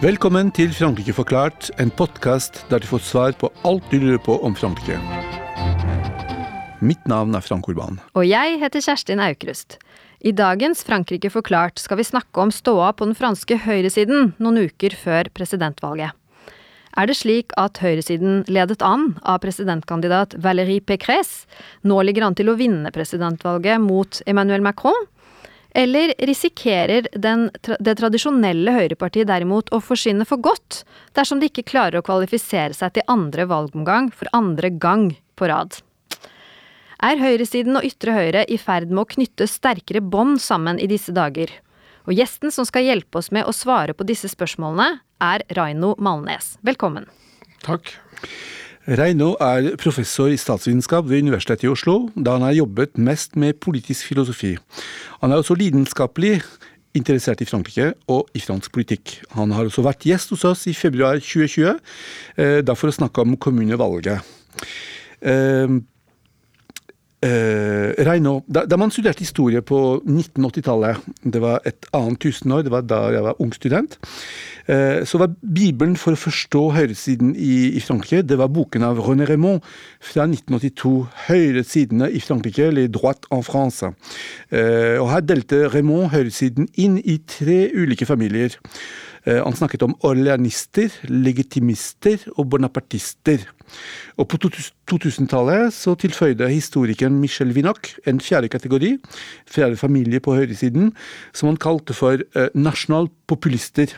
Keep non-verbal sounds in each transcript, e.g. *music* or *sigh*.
Velkommen til Frankrike forklart, en podkast der du får svar på alt du lurer på om Frankrike. Mitt navn er Frank Urban. Og jeg heter Kjerstin Aukrust. I dagens Frankrike forklart skal vi snakke om ståa på den franske høyresiden noen uker før presidentvalget. Er det slik at høyresiden, ledet an av presidentkandidat Valérie Pécresse, nå ligger an til å vinne presidentvalget mot Emmanuel Macron? Eller risikerer den, det tradisjonelle høyrepartiet derimot å forsvinne for godt, dersom de ikke klarer å kvalifisere seg til andre valgomgang for andre gang på rad? Er høyresiden og ytre høyre i ferd med å knytte sterkere bånd sammen i disse dager? Og gjesten som skal hjelpe oss med å svare på disse spørsmålene, er Raino Malnes. Velkommen. Takk. Reino er professor i statsvitenskap ved Universitetet i Oslo, da han har jobbet mest med politisk filosofi. Han er også lidenskapelig interessert i Frankrike og i fransk politikk. Han har også vært gjest hos oss i februar 2020, eh, da for å snakke om kommunevalget. Eh, Reino, da, da, man studerte historie på 1980-tallet, det var et annet tusenår, det var da jeg var ung student, uh, så var Bibelen for å forstå høyresiden i, i, Frankrike, det var boken av René Raymond fra 1982, 'Høyresidene i Frankrike', eller 'Droite en France'. Uh, og Her delte Raymond høyresiden inn i tre ulike familier. Eh, han snakket om orleanister, legitimister og bonapartister. Og På 2000-tallet så tilføyde historikeren Michel Vinocq en fjerde kategori, fjerde familie på høyresiden, som han kalte for eh, nasjonalpopulister.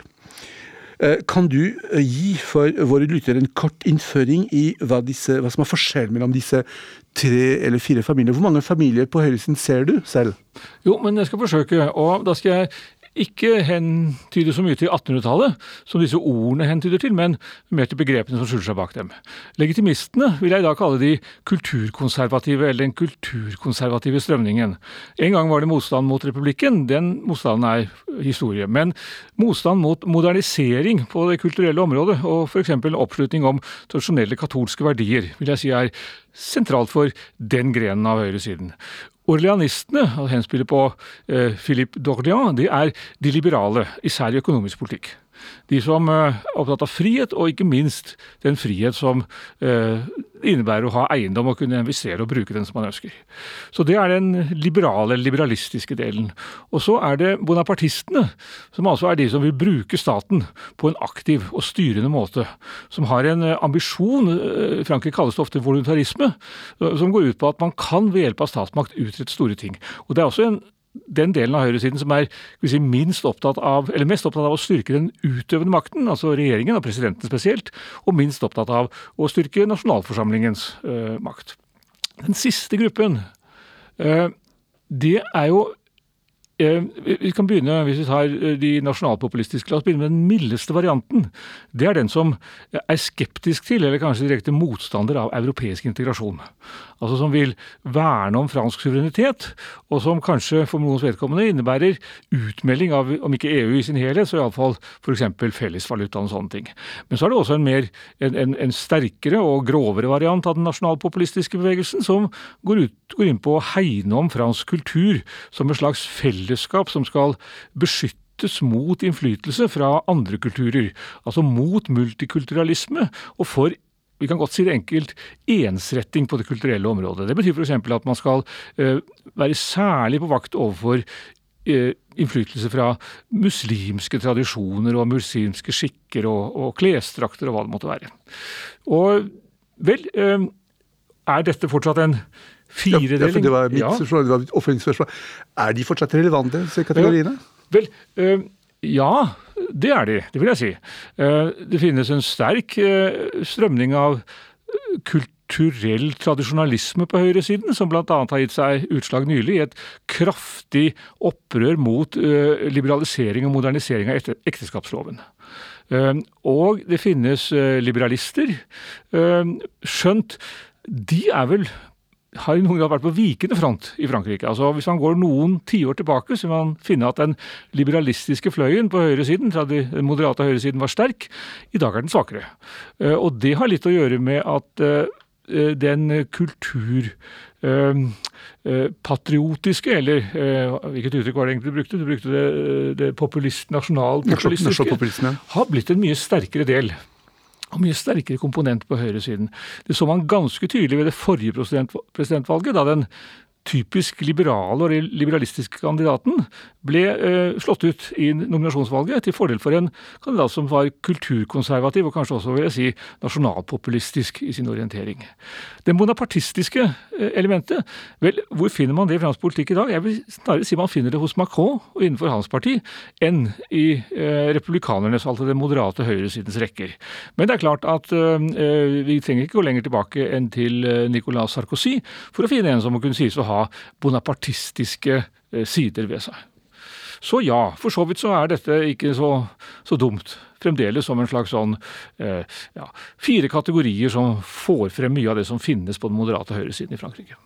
Eh, kan du gi for våre lyttere en kort innføring i hva, disse, hva som er forskjellen mellom disse tre eller fire familier? Hvor mange familier på høyresiden ser du selv? Jo, men jeg skal forsøke. Og da skal jeg ikke hentyder så mye til 1800-tallet, som disse ordene hentyder til, men mer til begrepene som skjuler seg bak dem. Legitimistene vil jeg i dag kalle de kulturkonservative, eller den kulturkonservative strømningen. En gang var det motstand mot republikken, den motstanden er historie. Men motstand mot modernisering på det kulturelle området, og f.eks. oppslutning om tradisjonelle katolske verdier, vil jeg si er sentralt for den grenen av høyresiden. Orleanistene, og henspiller på eh, Philippe Dordian, de er de liberale, især i økonomisk politikk. De som eh, er opptatt av frihet, og ikke minst den frihet som eh, innebærer å ha eiendom og kunne investere og bruke den som man ønsker. Så det er den liberale, liberalistiske delen. Og så er det bonapartistene, som altså er de som vil bruke staten på en aktiv og styrende måte. Som har en eh, ambisjon, Frankrike kalles det ofte voluntarisme, som går ut på at man kan ved hjelp av statsmakt utrette store ting. Og det er også en den delen av høyresiden som er si, minst opptatt av, eller mest opptatt av å styrke den utøvende makten, altså regjeringen og presidenten spesielt, og minst opptatt av å styrke nasjonalforsamlingens uh, makt. Den siste gruppen, uh, det er jo Eh, vi kan begynne, Hvis vi tar de nasjonalpopulistiske, la oss begynne med den mildeste varianten. Det er den som er skeptisk til, eller kanskje direkte motstander av europeisk integrasjon. Altså som vil verne om fransk suverenitet, og som kanskje for noens vedkommende innebærer utmelding av, om ikke EU i sin helhet, så iallfall f.eks. fellesvaluta og sånne ting. Men så er det også en, mer, en, en, en sterkere og grovere variant av den nasjonalpopulistiske bevegelsen, som går, ut, går inn på å hegne om fransk kultur som et slags fellesskap som skal beskyttes mot innflytelse fra andre kulturer. Altså mot multikulturalisme, og for vi kan godt si det enkelt, ensretting på det kulturelle området. Det betyr f.eks. at man skal uh, være særlig på vakt overfor uh, innflytelse fra muslimske tradisjoner og muslimske skikker og, og klesdrakter og hva det måtte være. Og vel, uh, er dette fortsatt en Firedeling? Ja, for det var mitt ja. spørsmål, det var mitt oppfølgingsspørsmål. Er de fortsatt relevante, disse kategoriene? Ja, vel, ja, det er de. Det vil jeg si. Uh, det finnes en sterk uh, strømning av kulturell tradisjonalisme på høyresiden, som bl.a. har gitt seg utslag nylig i et kraftig opprør mot liberalisering og modernisering av ekteskapsloven. Og det finnes liberalister, skjønt de er vel har i noen grad vært på vikende front i Frankrike. Altså Hvis man går noen tiår tilbake, så vil man finne at den liberalistiske fløyen på høyresiden, den moderate høyresiden, var sterk. I dag er den svakere. Eh, og det har litt å gjøre med at den den kulturpatriotiske, eller hvilket uttrykk var det egentlig du brukte? Du brukte det, det populist, nasjonalpopulistiske. Har blitt en mye sterkere del og mye sterkere komponent på høyresiden. Det så man ganske tydelig ved det forrige presidentvalget, da den typisk liberale og liberalistiske kandidaten ble eh, slått ut i nominasjonsvalget til fordel for en kandidat som var kulturkonservativ og kanskje også vil jeg si, nasjonalpopulistisk i sin orientering. Det bonapartistiske eh, elementet, vel, hvor finner man det i fransk politikk i dag? Jeg vil snarere si man finner det hos Macron og innenfor hans parti, enn i eh, republikanernes, altså den moderate høyresidens rekker. Men det er klart at eh, eh, vi trenger ikke gå lenger tilbake enn til eh, Nicolas Sarkozy for å finne en som må kunne sies å ha ha bonapartistiske eh, sider ved seg. Så ja, for så vidt så er dette ikke så, så dumt. Fremdeles som en slags sånn eh, ja, fire kategorier som får frem mye av det som finnes på den moderate høyresiden i Frankrike.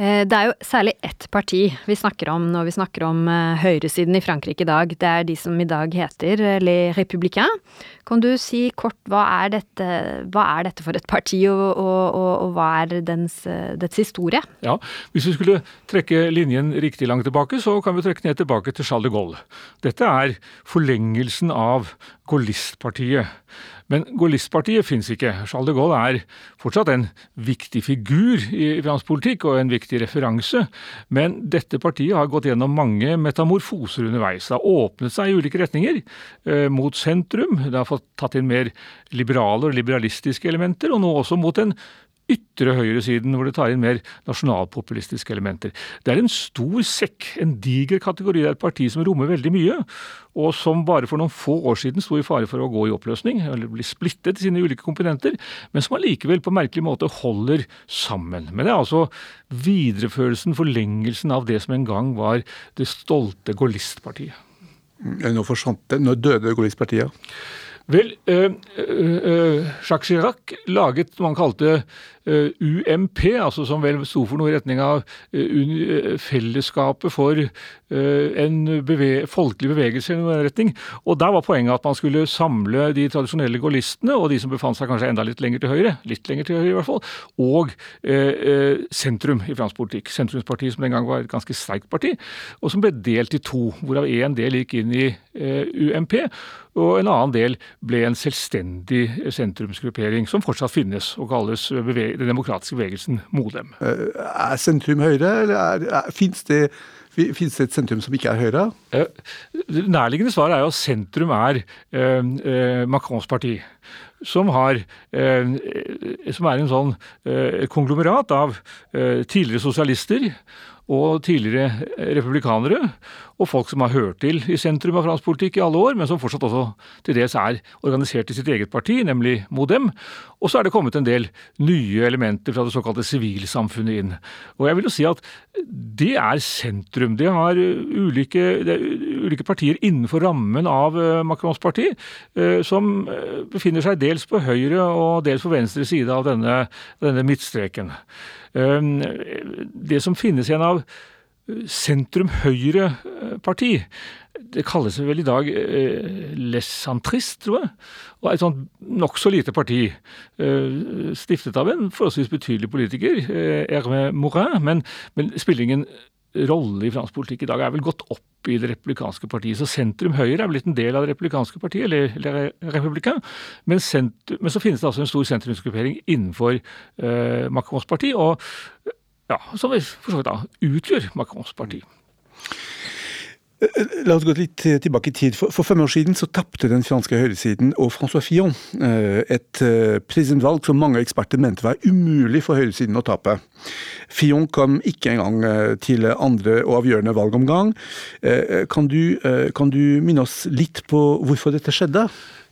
Eh, det er jo særlig ett parti vi snakker om når vi snakker om eh, høyresiden i Frankrike i dag. Det er de som i dag heter eh, Les Républicains. Kan du si kort hva er dette, hva er dette for et parti, og, og, og, og hva er dens, dets historie? Ja, Hvis vi skulle trekke linjen riktig langt tilbake, så kan vi trekke ned tilbake til Charles de Gaulle. Dette er forlengelsen av Gaullistpartiet. Men Gaullistpartiet fins ikke. Charles de Gaulle er fortsatt en viktig figur i fransk politikk og en viktig referanse, men dette partiet har gått gjennom mange metamorfoser underveis. Det har åpnet seg i ulike retninger eh, mot sentrum, det har fått tatt inn mer liberale og liberalistiske elementer, og nå også mot en ytre høyresiden, hvor det tar inn mer nasjonalpopulistiske elementer. Det er en stor sekk, en diger kategori. Det er et parti som rommer veldig mye, og som bare for noen få år siden sto i fare for å gå i oppløsning, eller bli splittet i sine ulike komponenter, men som allikevel på merkelig måte holder sammen. Men det er altså videreførelsen, forlengelsen av det som en gang var det stolte Gaullistpartiet. Nå forsvant det. Når døde Gaullistpartiet. Vel, øh, øh, Jacques Chirac laget noe han kalte UMP, altså som vel sto for noe i retning av fellesskapet for en beve folkelig bevegelse i noen retning. Og der var poenget at man skulle samle de tradisjonelle gaullistene og de som befant seg kanskje enda litt lenger til høyre, litt lenger til høyre i hvert fall, og sentrum i fransk politikk. Sentrumspartiet som den gang var et ganske sterkt parti, og som ble delt i to, hvorav én del gikk inn i UMP og en annen del ble en selvstendig sentrumsgruppering, som fortsatt finnes og kalles den demokratiske bevegelsen mot dem. er sentrum høyre, eller er, er, fins det det et sentrum som ikke er Høyre? Eh, det nærliggende svaret er jo at sentrum er eh, eh, Macrons parti. Som, har, eh, som er en sånn eh, konglomerat av tidligere sosialister og tidligere republikanere, og folk som har hørt til i sentrum av fransk politikk i alle år, men som fortsatt også til dels er organisert i sitt eget parti, nemlig Modem. Og så er det kommet en del nye elementer fra det såkalte sivilsamfunnet inn. Og jeg vil jo si at det er sentrum. Det har ulike, det ulike partier innenfor rammen av eh, Macrons parti, eh, som eh, befinner seg dels på høyre og dels på venstre side av denne, denne midtstreken. Det som finnes igjen av sentrum-høyre-parti, det kalles vel i dag eh, Les Centrist, tror jeg. Og et sånt nokså lite parti. Stiftet av en forholdsvis betydelig politiker, eh, Morin, men, men spiller rolle i fransk politikk i dag. Er vel gått opp i det republikanske partiet. Så sentrum-høyre er blitt en del av det republikanske partiet, eller, eller republikan. Men, men, så finnes det altså en stor sentrumsgruppering innenfor eh, Macrons parti, og ja, som for så vidt da utgjør Macrons parti. Eh, la oss gå litt tilbake i tid. For, for fem år siden så tapte den franske høyresiden og François Fillon eh, et eh, presidentvalg som mange eksperter mente var umulig for høyresiden å tape. Fillon kom ikke engang til andre og avgjørende valgomgang. Kan du, kan du minne oss litt på hvorfor dette skjedde?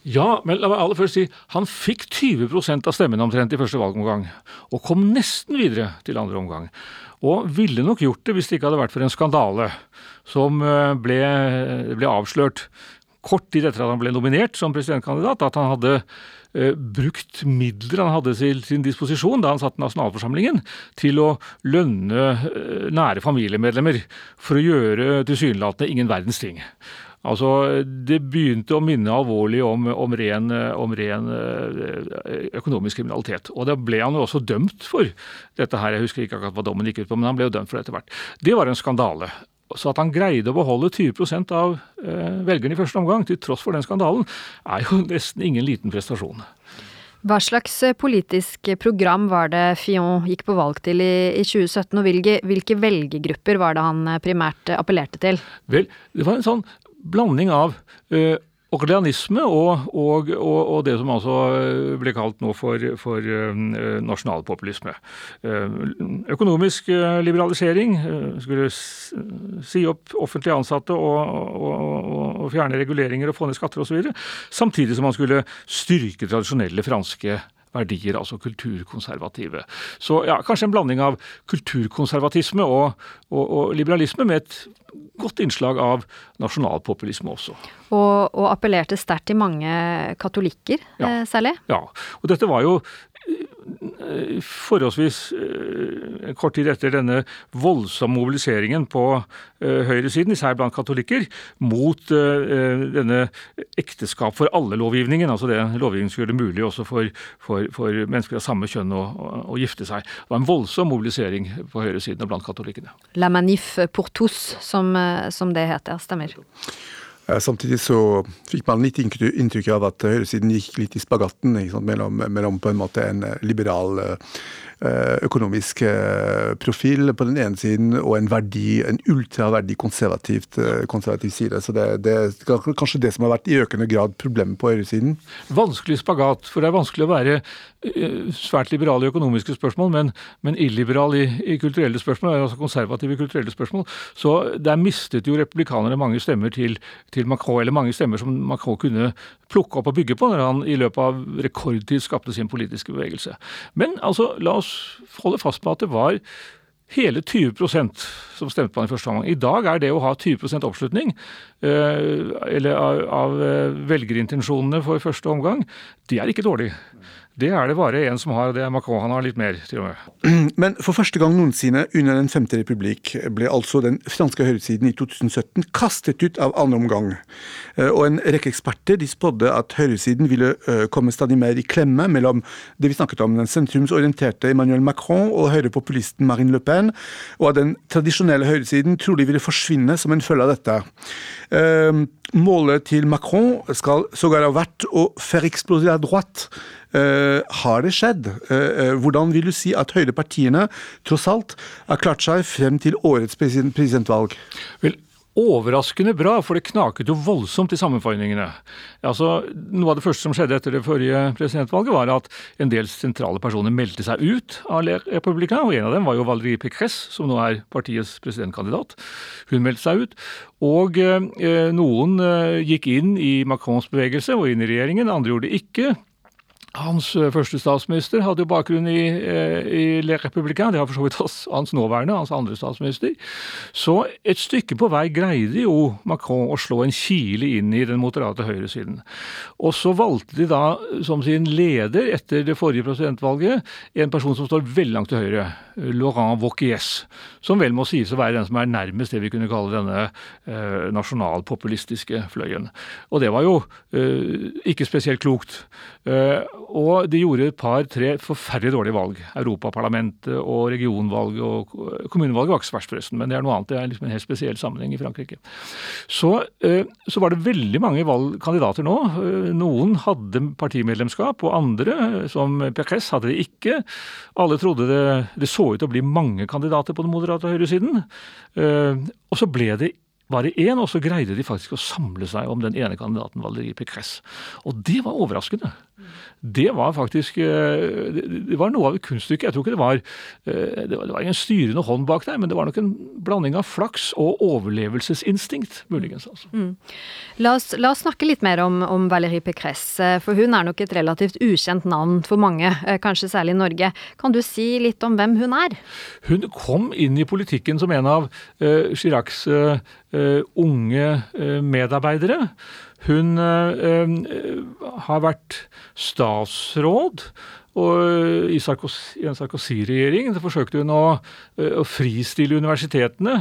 Ja, men la meg aller først si han fikk 20% av stemmene omtrent i første valgomgang, og kom nesten videre til andre omgang. Og ville nok gjort det hvis det ikke hadde vært for en skandale som eh, ble, ble avslørt kort tid etter at han ble nominert som presidentkandidat, at han hadde eh, brukt midler han hadde til sin disposisjon da han satt i nasjonalforsamlingen, til å lønne eh, nære familiemedlemmer for å gjøre tilsynelatende ingen verdens ting. Altså, Det begynte å minne alvorlig om, om, ren, om, ren, økonomisk kriminalitet. Og da ble han jo også dømt for dette her. Jeg husker ikke akkurat hva dommen gikk ut på, men han ble jo dømt for det etter hvert. Det var en skandale. Så at han greide å beholde 20 av eh, velgerne i første omgang, til tross for den skandalen, er jo *laughs* nesten ingen liten prestasjon. Hva slags eh, politisk program var det Fillon gikk på valg til i, i 2017, og hvilke, hvilke velgergrupper var det han eh, primært appellerte til? Vel, det var en sånn blanding av uh, Orleanisme og, og, og, og, det som altså eh, ble kalt nå for, for uh, nasjonalpopulisme. Økonomisk liberalisering. skulle si opp offentlig ansatte og, fjerne reguleringer og få ned skatter osv. Samtidig som man skulle styrke tradisjonelle franske verdier, altså kulturkonservative. Så ja, kanskje en blanding av kulturkonservatisme og, og, og liberalisme med et godt innslag av nasjonalpopulisme også. Og, og appellerte sterkt til mange katolikker, ja. eh, særlig? Ja, og dette var jo forholdsvis eh, kort tid etter denne voldsomme mobiliseringen på eh, høyresiden, især blant katolikker, mot denne ekteskap for alle-lovgivningen. Altså det lovgivningen skulle gjøre det mulig også for, for, for, mennesker av samme kjønn å, å, gifte seg. Det var en voldsom mobilisering på høyresiden og blant katolikkene. La manif pour tous, som, som det heter. Stemmer. Eh, samtidig så fikk man litt inntrykk av at høyresiden gikk litt i spagatten mellom, mellom, på en måte en eh, liberal eh, økonomisk profil på den ene siden og en verdi, en ultraverdig konservativ side. Så det, det, er kanskje det som har vært i økende grad problemet på høyresiden. Vanskelig spagat, for det er vanskelig å være svært liberal i økonomiske spørsmål, men, men illiberal i, i, kulturelle spørsmål, altså konservative kulturelle spørsmål. Så der mistet jo republikanerne mange stemmer til, til Macron, eller mange stemmer som Macron kunne plukke opp og bygge på når han i løpet av rekordtid skapte sin politiske bevegelse. Men altså, la oss holde fast på at det var hele 20% som stemte på han i første omgang. I dag er det å ha 20 oppslutning eh, eller av eh, velgerintensjonene for første omgang, det er ikke dårlig. Det er det bare en som har, det er Macron. Han har litt mer, til og med. *clears throat* Men for første gang noensinne under Den femte republikk ble altså den franske høyresiden i 2017 kastet ut av andre omgang. Eh, og en rekke eksperter de spådde at høyresiden ville eh, komme stadig mer i klemme mellom det vi snakket om, den sentrumsorienterte Emmanuel Macron og høyrepopulisten Marine Le Pen, og at den tradisjonelle høyresiden trolig ville forsvinne som en følge av dette. Eh, målet til Macron skal sågar ha vært å faire exploser la droite har det skjedd? Uh, hvordan vil du si at høyrepartiene tross alt har klart seg frem til årets presidentvalg? Vel, overraskende bra, for det knaket jo voldsomt i sammenføyningene. Altså, noe av det første som skjedde etter det forrige presidentvalget, var at en del sentrale personer meldte seg ut av Republika, og en av dem var jo Valérie Pécresse, som nå er partiets presidentkandidat. Hun meldte seg ut. Og eh, noen eh, gikk inn i Macrons bevegelse og inn i regjeringen, andre gjorde det ikke. Hans eh, første statsminister hadde jo bakgrunn i, eh, i Le Republicain, det har for så vidt *laughs* hans nåværende, hans andre statsminister. Så et stykke på vei greide jo Macron å slå en kile inn i den moderate høyresiden. Og så valgte de da som sin leder etter det forrige presidentvalget en person som står veldig langt til høyre, Laurent Wauquiez, som vel må sies å være den som er nærmest det vi kunne kalle denne eh, nasjonalpopulistiske fløyen. Og det var jo eh, ikke spesielt klokt. Eh, og de gjorde et par-tre forferdelig dårlige valg. Europaparlamentet og regionvalget og kommunevalget var ikke så verst, forresten, men det er noe annet. Det er liksom en helt spesiell sammenheng i Frankrike. Så, eh, så var det veldig mange valgkandidater nå. Eh, noen hadde partimedlemskap, og andre, som Pécresse, hadde det ikke. Alle trodde det, det så ut til å bli mange kandidater på den moderate høyresiden. Eh, og så ble det bare én, og så greide de faktisk å samle seg om den ene kandidaten, Valérie Pécresse. Og det var overraskende det var faktisk eh, Det var noe av et kunststykke. Jeg tror ikke det var eh, Det var en styrende hånd bak der, men det var nok en blanding av flaks og overlevelsesinstinkt, muligens. altså. Mm. La, oss, la, oss, snakke litt mer om, om Valérie Pécresse, for hun er nok et relativt ukjent navn for mange, eh, kanskje særlig i Norge. Kan du si litt om hvem hun er? Hun kom inn i politikken som en av uh, Chiracs uh, unge medarbeidere. Hun har vært statsråd og i, en Sarkozy-regjering forsøkte hun å, å, fristille universitetene,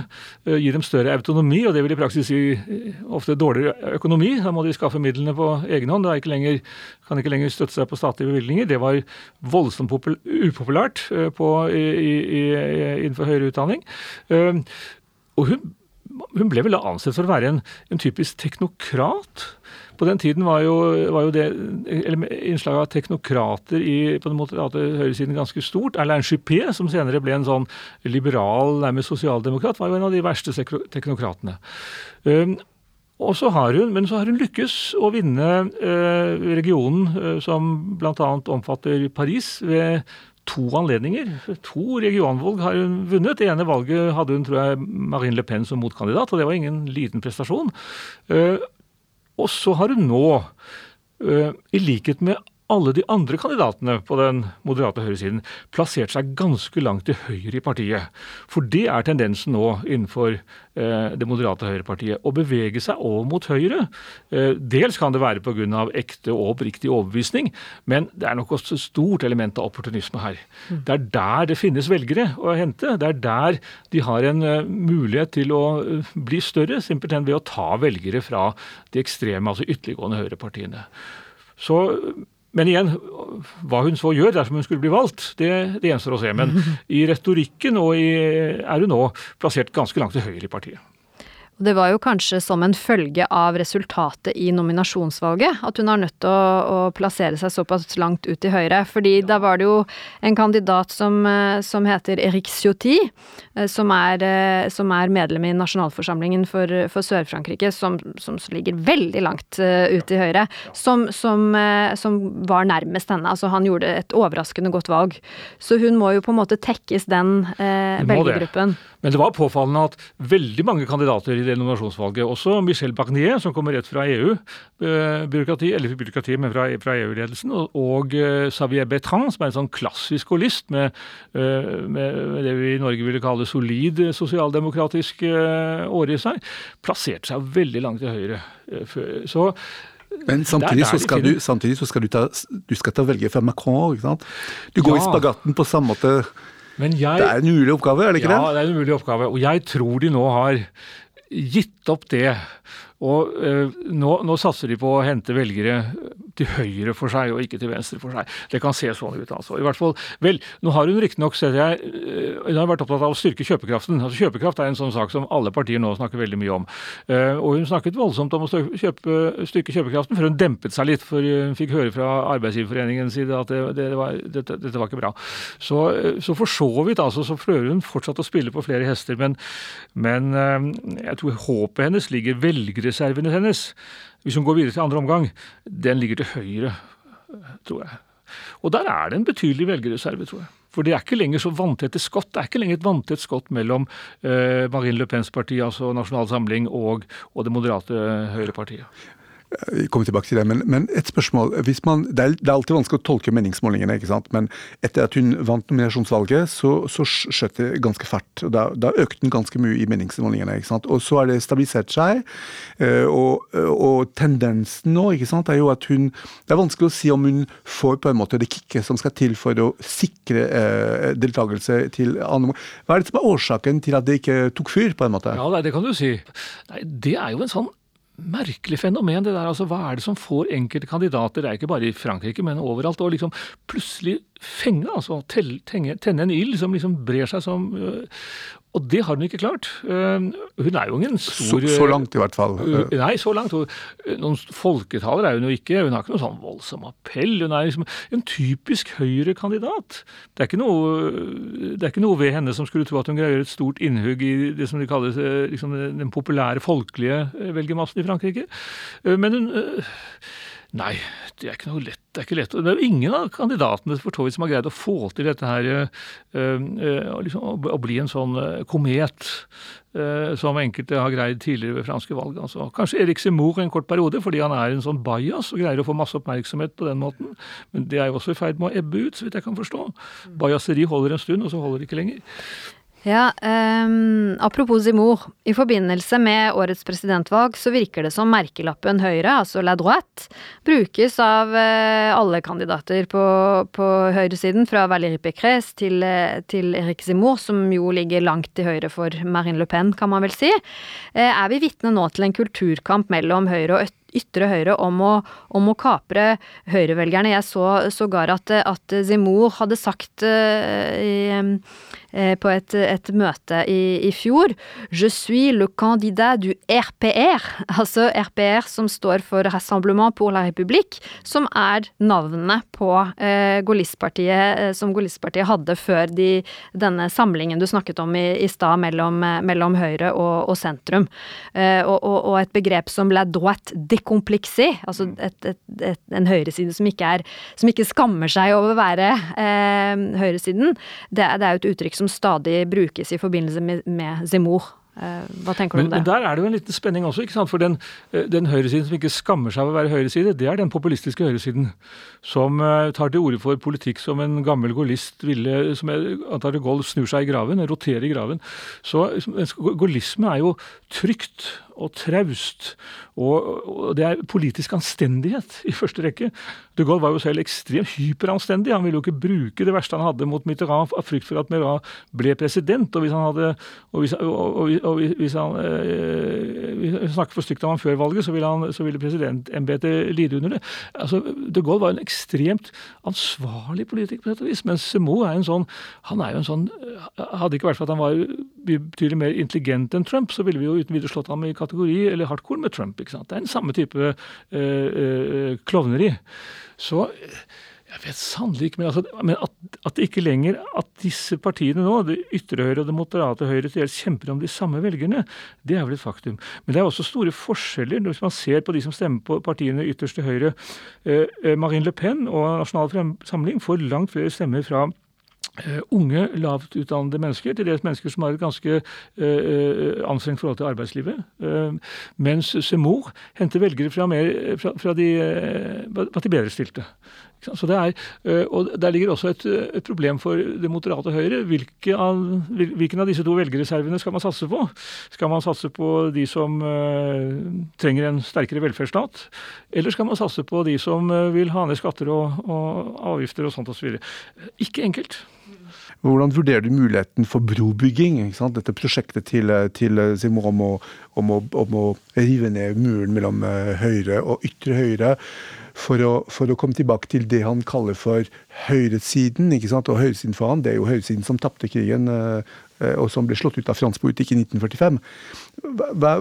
gi dem større autonomi, og det vil i praksis si ofte dårligere økonomi. Da må de skaffe midlene på egen hånd. da ikke lenger, kan ikke lenger støtte seg på statlige bevilgninger. Det var voldsomt upopulært på, i, i, innenfor høyere utdanning. Og hun, hun ble vel ansett for å være en, en typisk teknokrat. På den tiden var jo, var jo det innslaget av teknokrater i, på en måte høyresiden ganske stort. Alain Juppé, som senere ble en sånn liberal, nærmest sosialdemokrat, var jo en av de verste teknokratene. Um, og så har hun, Men så har hun lykkes å vinne eh, regionen, eh, som bl.a. omfatter Paris, ved to anledninger. To regionvalg har hun vunnet. Det ene valget hadde hun tror jeg, Marine Le Pen som motkandidat, og det var ingen liten prestasjon. Uh, og så har hun nå, i likhet med alle de andre kandidatene på den moderate høyresiden plassert seg ganske langt til høyre i partiet. For det er tendensen nå innenfor eh, det moderate høyrepartiet. Å bevege seg over mot høyre. Eh, dels kan det være pga. ekte og oppriktig overbevisning, men det er nok også et stort element av opportunisme her. Mm. Det er der det finnes velgere å hente. Det er der de har en uh, mulighet til å uh, bli større, simpelthen ved å ta velgere fra de ekstreme, altså ytterliggående høyrepartiene. Så men igjen, hva hun så gjør dersom hun skulle bli valgt, det, det gjenstår å se. Men *laughs* i retorikken og i, er hun nå plassert ganske langt til høyre i partiet. Det var jo kanskje som en følge av resultatet i nominasjonsvalget at hun har nødt til å, å plassere seg såpass langt ut til høyre. Fordi da var det jo en kandidat som, eh, som heter Eric Ciotti, eh, som er, eh, som er medlem i nasjonalforsamlingen for, for Sør-Frankrike, som, som, ligger veldig langt ut til høyre, som, som, var nærmest henne. Altså han gjorde et overraskende godt valg. Så hun må jo på en måte tekkes den eh, velgergruppen. Men det var påfallende at veldig mange kandidater i det nominasjonsvalget, også Michel Barnier, som kommer rett fra EU-byråkrati, eh, eller byråkratiet, men fra, fra EU-ledelsen, og, og uh, Xavier Bertrand, som er en sånn klassisk holist med, uh, med, det vi i Norge ville kalle solid sosialdemokratisk uh, åre i seg, plasserte seg veldig langt til høyre. Så men samtidig, så skal, du, samtidig så skal du, ta, du skal ta velge fra Macron. ikke sant? Du går ja. i spagatten på samme måte jeg, det er en umulig oppgave, er det ikke ja, det? Ja, det er en umulig oppgave. Og jeg tror de nå har gitt opp det. Og øh, nå, nå, satser de på å hente velgere til høyre for seg, og ikke til venstre for seg. Det kan se sånn ut, altså. I hvert fall, vel, Nå har hun riktignok hun vært opptatt av å styrke kjøpekraften. Altså, Kjøpekraft er en sånn sak som alle partier nå snakker veldig mye om. Uh, og hun snakket voldsomt om å kjøpe, styrke kjøpekraften, før hun dempet seg litt. For hun fikk høre fra Arbeidsgiverforeningens side at det, det var, dette, dette, var ikke bra. Så, så for så vidt altså, så prøver hun fortsatt å spille på flere hester, men, men jeg tror håpet hennes ligger velgerreservene hennes hvis hun går videre til andre omgang, den ligger til høyre, tror jeg. Og der er det en betydelig velgerreserve, tror jeg. For det er ikke lenger så vanntette skott. Det er ikke lenger et vanntett skott mellom eh, Marine Le Pens parti, altså Nasjonal Samling, og, og det moderate Høyrepartiet. Vi kommer tilbake til det, men, men et spørsmål. Man, det, er, det, er, alltid vanskelig å tolke meningsmålingene, ikke sant? men etter at hun vant nominasjonsvalget, så, så skjøt det ganske fælt. Da, da økte den ganske mye i meningsmålingene. ikke sant? Og så har det stabilisert seg. Eh, og, og tendensen nå ikke sant, er jo at hun Det er vanskelig å si om hun får på en måte det kicket som skal til for å sikre eh, deltakelse til andre Hva er det som er årsaken til at det ikke tok fyr, på en måte? Ja, det kan du si. Nei, Det er jo en sånn merkelig fenomen. det der, altså Hva er det som får enkelte kandidater, det er ikke bare i Frankrike, men overalt, å liksom plutselig fenge, altså tenne, tenne en ild som liksom brer seg som øh, og det har hun ikke klart. Øh, hun er jo ingen stor Så, så langt, i hvert fall. Øh, nei, så langt. Noen folketaler er hun jo ikke. Hun har ikke noen sånn voldsom appell. Hun er liksom en typisk høyrekandidat. Det er ikke noe, det er ikke noe ved henne som skulle tro at hun greier et stort innhugg i det som de kaller liksom, den populære, folkelige velgermassen i Frankrike. Men hun Nei, det er ikke noe lett. Det er ikke lett. Det er jo ingen av kandidatene for så som har greid å få til dette her øh, øh, liksom, å bli en sånn øh, komet som enkelte har greid tidligere ved franske valg. Altså, kanskje Erik Seymour en kort periode, fordi han er en sånn bajas og greier å få masse oppmerksomhet på den måten. Men det er jo også i ferd med å ebbe ut, så vidt jeg kan forstå. Bajaseri holder en stund, og så holder det ikke lenger. Ja, um, Apropos Zemmour. I forbindelse med årets presidentvalg så virker det som merkelappen Høyre, altså la droite, brukes av uh, alle kandidater på, på høyresiden, fra Valérie Pécresse til, uh, til Erik Zemmour, som jo ligger langt til høyre for Marine Le Pen, kan man vel si. Uh, er vi vitne nå til en kulturkamp mellom Høyre og ytre høyre om å, om å kapre høyrevelgerne. Jeg så sågar at, at Zemmour hadde sagt i, på et, et møte i, i, fjor Je suis le candidat du RPR, *laughs* altså RPR som står for Rassemblement pour la République, som er navnet på eh, Gaullistpartiet som Gaullistpartiet hadde før de, denne samlingen du snakket om i, i stad mellom, mellom, Høyre og, og sentrum. Og, og, og, et begrep som la droite décomplexé, altså et, et, et, en høyreside som ikke, er, som ikke skammer seg over å være eh, høyresiden, det, det, er jo et uttrykk som stadig brukes i forbindelse med, med Zemmour. Eh, hva tenker du om det? Men der er det jo en liten spenning også. ikke sant? For den, eh, den høyresiden som ikke skammer seg av å være høyreside, det er den populistiske høyresiden. Som uh, tar til orde for politikk som en gammel gaullist ville som antar de Gaulle snur seg i graven, roterer i graven. Så gaullisme er jo trygt og traust. Og, og, det er politisk anstendighet i første rekke. De Gaulle var jo selv ekstremt hyperanstendig. Han ville jo ikke bruke det verste han hadde mot Mitterrand av frykt for at Mitterrand ble president. Og hvis han hadde, og hvis, og, og hvis han øh, snakket for stygt om ham før valget, så ville, han, så ville presidentembetet lide under det. Altså, De Gaulle var en ekstremt ansvarlig politiker på dette vis. Mens Semo er en sånn Han er jo en sånn Hadde ikke vært for at han var betydelig mer intelligent enn Trump, så ville vi jo uten videre slått ham i kategori eller hardcore med Trump. ikke sant? Det er den samme type øh, klovneri. Så jeg vet sannelig ikke, men, altså, men at, at, det ikke lenger at disse partiene nå, det ytre høyre og det moderate høyre, til dels kjemper om de samme velgerne, det er vel et faktum. Men det er også store forskjeller hvis man ser på de som stemmer på partiene ytterst til høyre. Eh, Marine Le Pen og Nasjonal Samling får langt flere stemmer fra unge, lavt utdannede mennesker, til dels mennesker som har et ganske uh, anstrengt forhold til arbeidslivet. Uh, mens Semor henter velgere fra, mer, fra, fra de, de bedre stilte. Så det er, og Der ligger også et, et problem for det moderate Høyre. Hvilke av, hvilken av disse to velgerreservene skal man satse på? Skal man satse på de som trenger en sterkere velferdsstat? Eller skal man satse på de som vil ha ned skatter og, og avgifter og sånt osv.? Så ikke enkelt. Hvordan vurderer du muligheten for brobygging? Dette prosjektet til, til Simon om om, å, om å, rive ned muren mellom eh, høyre og ytre høyre. For å, for å, komme tilbake til det han kaller for høyresiden. ikke sant? Og høyresiden for han, det er jo høyresiden som tapte krigen, eh, eh, og som ble slått ut av fransk politikk i 1945. Hva, hva,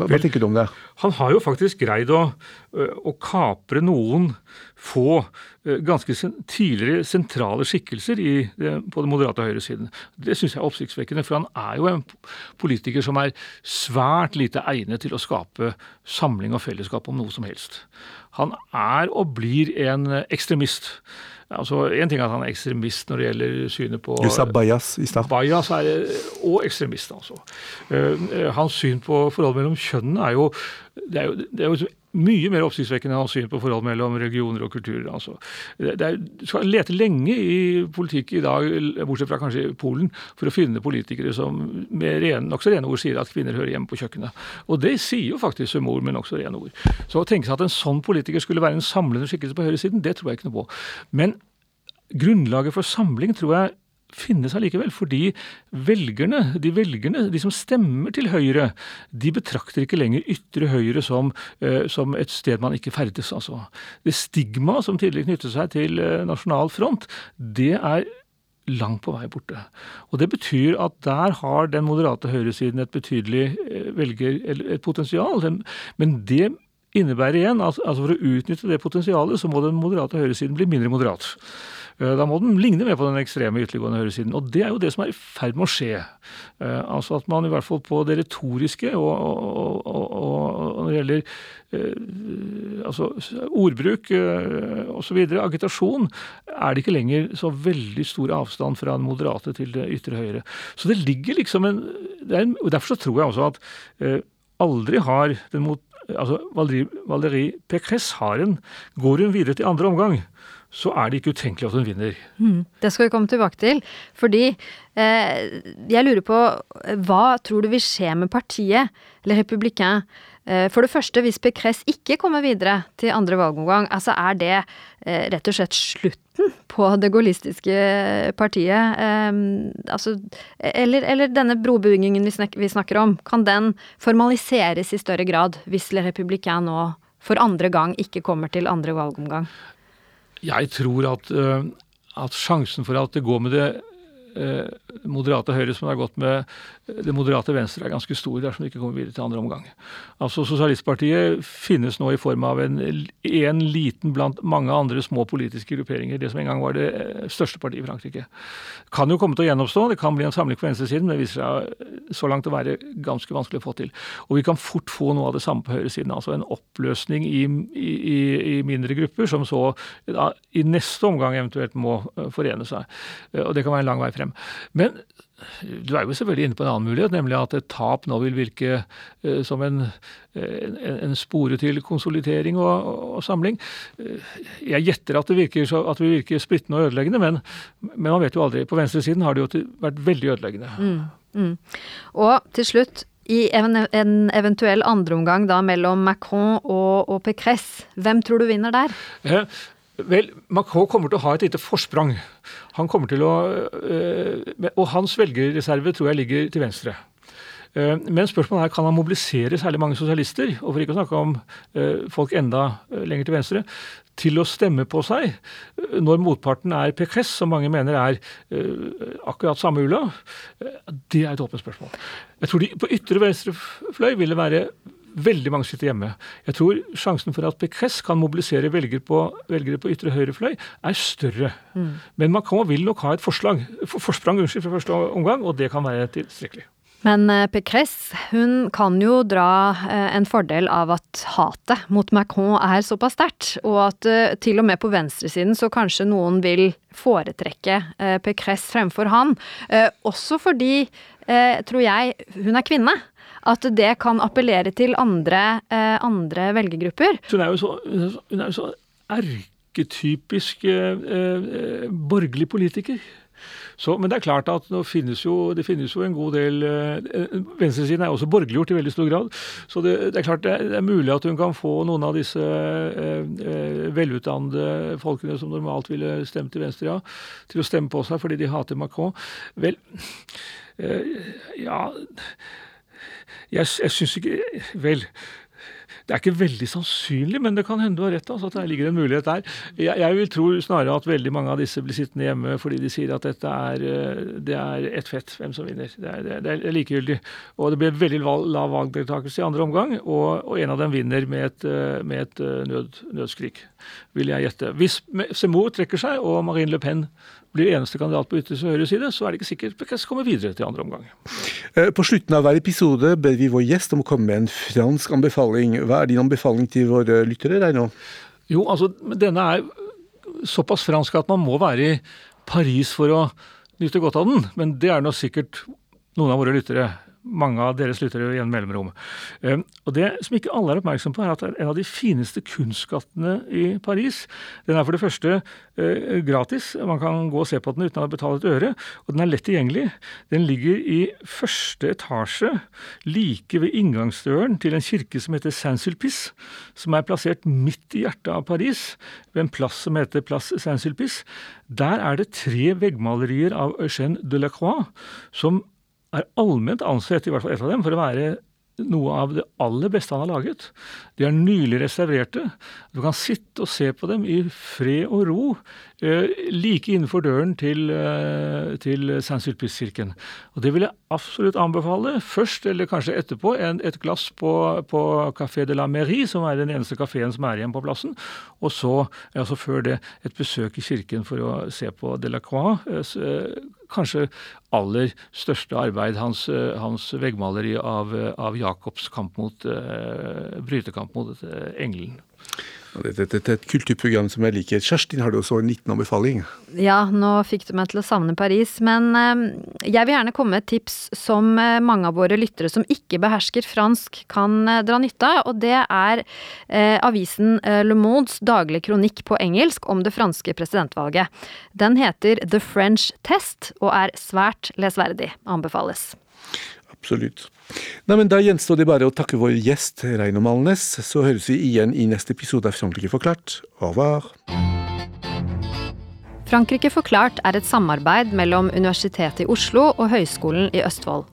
hva, tenker du om det? Han har jo faktisk greid å, å kapre noen få ganske tidligere sentrale skikkelser i, på den moderate høyresiden. Det syns jeg er oppsiktsvekkende, for han er jo en politiker som er svært lite egnet til å skape samling og fellesskap om noe som helst. Han er og blir en ekstremist. Altså, En ting er at han er ekstremist når det gjelder synet på Du sa Bajas i stad. Bajas er og ekstremist, altså. Uh, hans syn på forholdet mellom kjønnene er jo det er jo, det er jo mye mer oppsiktsvekkende hans syn på forhold mellom regioner og kulturer. Altså. Det er, du skal lete lenge i politikk i dag, bortsett fra kanskje Polen, for å finne politikere som med ren, nokså rene ord sier at kvinner hører hjemme på kjøkkenet. Og det sier jo faktisk Sumor med nokså rene ord. Så å tenke seg at en sånn politiker skulle være en samlende skikkelse på høyresiden, det tror jeg ikke noe på. Men grunnlaget for samling tror jeg finnes allikevel. Fordi velgerne, de velgerne, de som stemmer til Høyre, de betrakter ikke lenger ytre Høyre som, uh, som et sted man ikke ferdes. Altså. Det stigmaet som tidligere knyttet seg til uh, Nasjonal Front, det er langt på vei borte. Og Det betyr at der har den moderate høyresiden et betydelig uh, velger, et potensial. Men det innebærer igjen at altså for å utnytte det potensialet, så må den moderate høyresiden bli mindre moderat. Eh, da må den ligne mer på den ekstreme ytterliggående høyresiden. Og det er jo det som er i ferd med å skje. Eh, altså at man i hvert fall på det retoriske og, og, og, og når det gjelder eh, altså ordbruk osv., agitasjon, er det ikke lenger så veldig stor avstand fra den moderate til det ytre høyre. Så det ligger liksom en, en Derfor så tror jeg også at aldri har den mot altså Valérie Pécresse har en, går hun videre til andre omgang så er det ikke utenkelig at hun vinner. Mm, det skal vi komme tilbake til. Fordi eh, jeg lurer på hva tror du vil skje med partiet, eller republikan? Eh, for det første, hvis Pécresse ikke kommer videre til andre valgomgang, altså er det eh, rett og slett slutten på det gaullistiske partiet? Eh, altså, eller, eller, denne brobyggingen vi, snak, vi snakker om, kan den formaliseres i større grad hvis Le Républicain nå for andre gang ikke kommer til andre valgomgang? Jeg tror at, uh, at sjansen for at det går med det moderate Høyre som det har gått med det moderate Venstre er ganske stor dersom det ikke kommer videre til andre omgang. Altså Sosialistpartiet finnes nå i form av en, en, liten blant mange andre små politiske grupperinger. Det som en gang var det eh, største partiet i Frankrike. Kan jo komme til å gjenoppstå. Det kan bli en samling på venstresiden, men det viser seg så langt å være ganske vanskelig å få til. Og vi kan fort få noe av det samme på høyresiden. Altså en oppløsning i, i, i mindre grupper, som så da, i neste omgang eventuelt må eh, forene seg. Eh, og det kan være en lang vei frem. Men du er jo selvfølgelig inne på en annen mulighet, nemlig at et tap nå vil virke uh, som en, en, en, spore til konsolidering og, og, samling. Uh, jeg gjetter at det virker, så, at det virker splittende og ødeleggende, men, men, man vet jo aldri. På venstresiden har det jo vært veldig ødeleggende. Mm, mm. Og til slutt, i en, en eventuell andreomgang mellom Macron og, og Pécresse, hvem tror du vinner der? Vel, Macron kommer til å ha et lite forsprang. Han kommer til å, øh, Og hans velgerreserve tror jeg ligger til venstre. Øh, men spørsmålet er kan han mobilisere særlig mange sosialister, og for ikke å snakke om øh, folk enda lenger til venstre, til å stemme på seg når motparten er PKS, som mange mener er akkurat samme ula? Det er et åpent spørsmål. Jeg tror de på ytre venstre fløy vil det være veldig mange sitter hjemme. Jeg tror sjansen for at Pécresse kan mobilisere velgere på, velgere på ytre høyre fløy, er større. Mm. Men Macron vil nok ha et forslag, for, forsprang unnskyld, fra første omgang, og det kan være tilstrekkelig. Men eh, Pécresse hun kan jo dra eh, en fordel av at hatet mot Macron er såpass sterkt, og at eh, til og med på venstresiden så kanskje noen vil foretrekke Pécresse fremfor han. Også fordi, tror jeg, hun er kvinne at det kan appellere til andre, eh, andre velgergrupper. Hun er jo så, hun er jo så erketypisk eh, eh, borgerlig politiker. Så, men det er klart at finnes jo, det finnes jo en god del eh, Venstresiden er også borgerliggjort i veldig stor grad. Så det, det er klart det er, det er, mulig at hun kan få noen av disse eh, eh, velutdannede folkene som normalt ville stemt til venstre, ja, til å stemme på seg fordi de hater Macron. Vel, eh, ja jeg, jeg syns ikke Vel. Det er ikke veldig sannsynlig, men det kan hende du har rett. altså at det ligger en mulighet der. Jeg, jeg, vil tro snarere at veldig mange av disse blir sittende hjemme fordi de sier at dette er, eh, det er ett fett hvem som vinner. Det er, det er, likegyldig. Og det blir veldig lav valgdeltakelse i andre omgang, og, og, en av dem vinner med et, eh, med et eh, nød, nødskrik, vil jeg gjette. Hvis Semo trekker seg og Marine Le Pen blir eneste kandidat på ytterste høyre side, så er det ikke sikkert Pécresse kommer videre til andre omgang. Eh, på slutten av hver episode ber vi vår gjest om å komme med en fransk anbefaling. Hva er din anbefaling til våre lyttere der nå? Jo, altså, denne er såpass fransk at man må være i Paris for å nyte godt av den. Men det er nå sikkert noen av våre lyttere mange av dere slutter jo gjennom mellomrom. Ehm, og Det som ikke alle er oppmerksom på, er at en av de fineste kunstskattene i Paris Den er for det første eh, gratis. Man kan gå og se på den uten å betale et øre. Og den er lett tilgjengelig. Den ligger i første etasje, like ved inngangsdøren til en kirke som heter Saint-Sulpice, som er plassert midt i hjertet av Paris, ved en plass som heter Place Saint-Sulpice. Der er det tre veggmalerier av Eugène Delacroix som er allment ansett, i hvert fall et av dem, for å være noe av det aller beste han har laget. De er nylig restaurerte. Du kan sitte og se på dem i fred og ro like innenfor døren til, eh, til Saint-Sulpice-kirken. Og Det vil jeg absolutt anbefale. Først, eller kanskje etterpå, en, et glass på, på, Café de la Mairie, som er den eneste kafeen som er igjen på plassen. Og så, altså før det, et besøk i kirken for å se på Delacroix. Eh, kanskje aller største arbeid, hans, eh, hans veggmaleri av, av, Jacobs kamp mot, brytekamp mot engelen. Dette er et kulturprogram som jeg liker. Kjerstin, har du også en liten anbefaling? Ja, nå fikk du meg til å savne Paris, men eh, jeg vil gjerne komme med et tips som eh, mange av våre lyttere som ikke behersker fransk, kan eh, dra nytte av, og det er eh, avisen Le Mondes daglige kronikk på engelsk om det franske presidentvalget. Den heter The French Test og er svært lesverdig. Anbefales. Absolutt. Nei, men Da gjenstår det bare å takke vår gjest Reino Malnes. Så høres vi igjen i neste episode av Frankrike forklart. Au revoir. Frankrike forklart er et samarbeid mellom Universitetet i Oslo og Høgskolen i Østfold.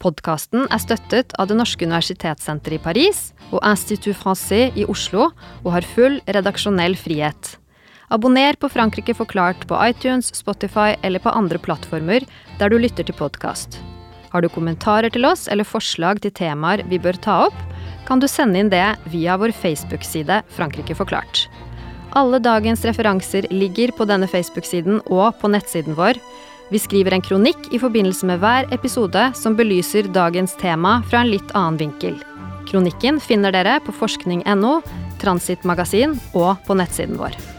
Podkasten er støttet av Det norske universitetssenteret i Paris og Institut Francais i Oslo, og har full redaksjonell frihet. Abonner på Frankrike forklart på iTunes, Spotify eller på andre plattformer der du lytter til podkast. Har du kommentarer til oss eller forslag til temaer vi bør ta opp, kan du sende inn det via vår Facebook-side Frankrike forklart. Alle dagens referanser ligger på denne Facebook-siden og på nettsiden vår. Vi skriver en kronikk i forbindelse med hver episode som belyser dagens tema fra en litt annen vinkel. Kronikken finner dere på forskning.no, Transitmagasin og på nettsiden vår.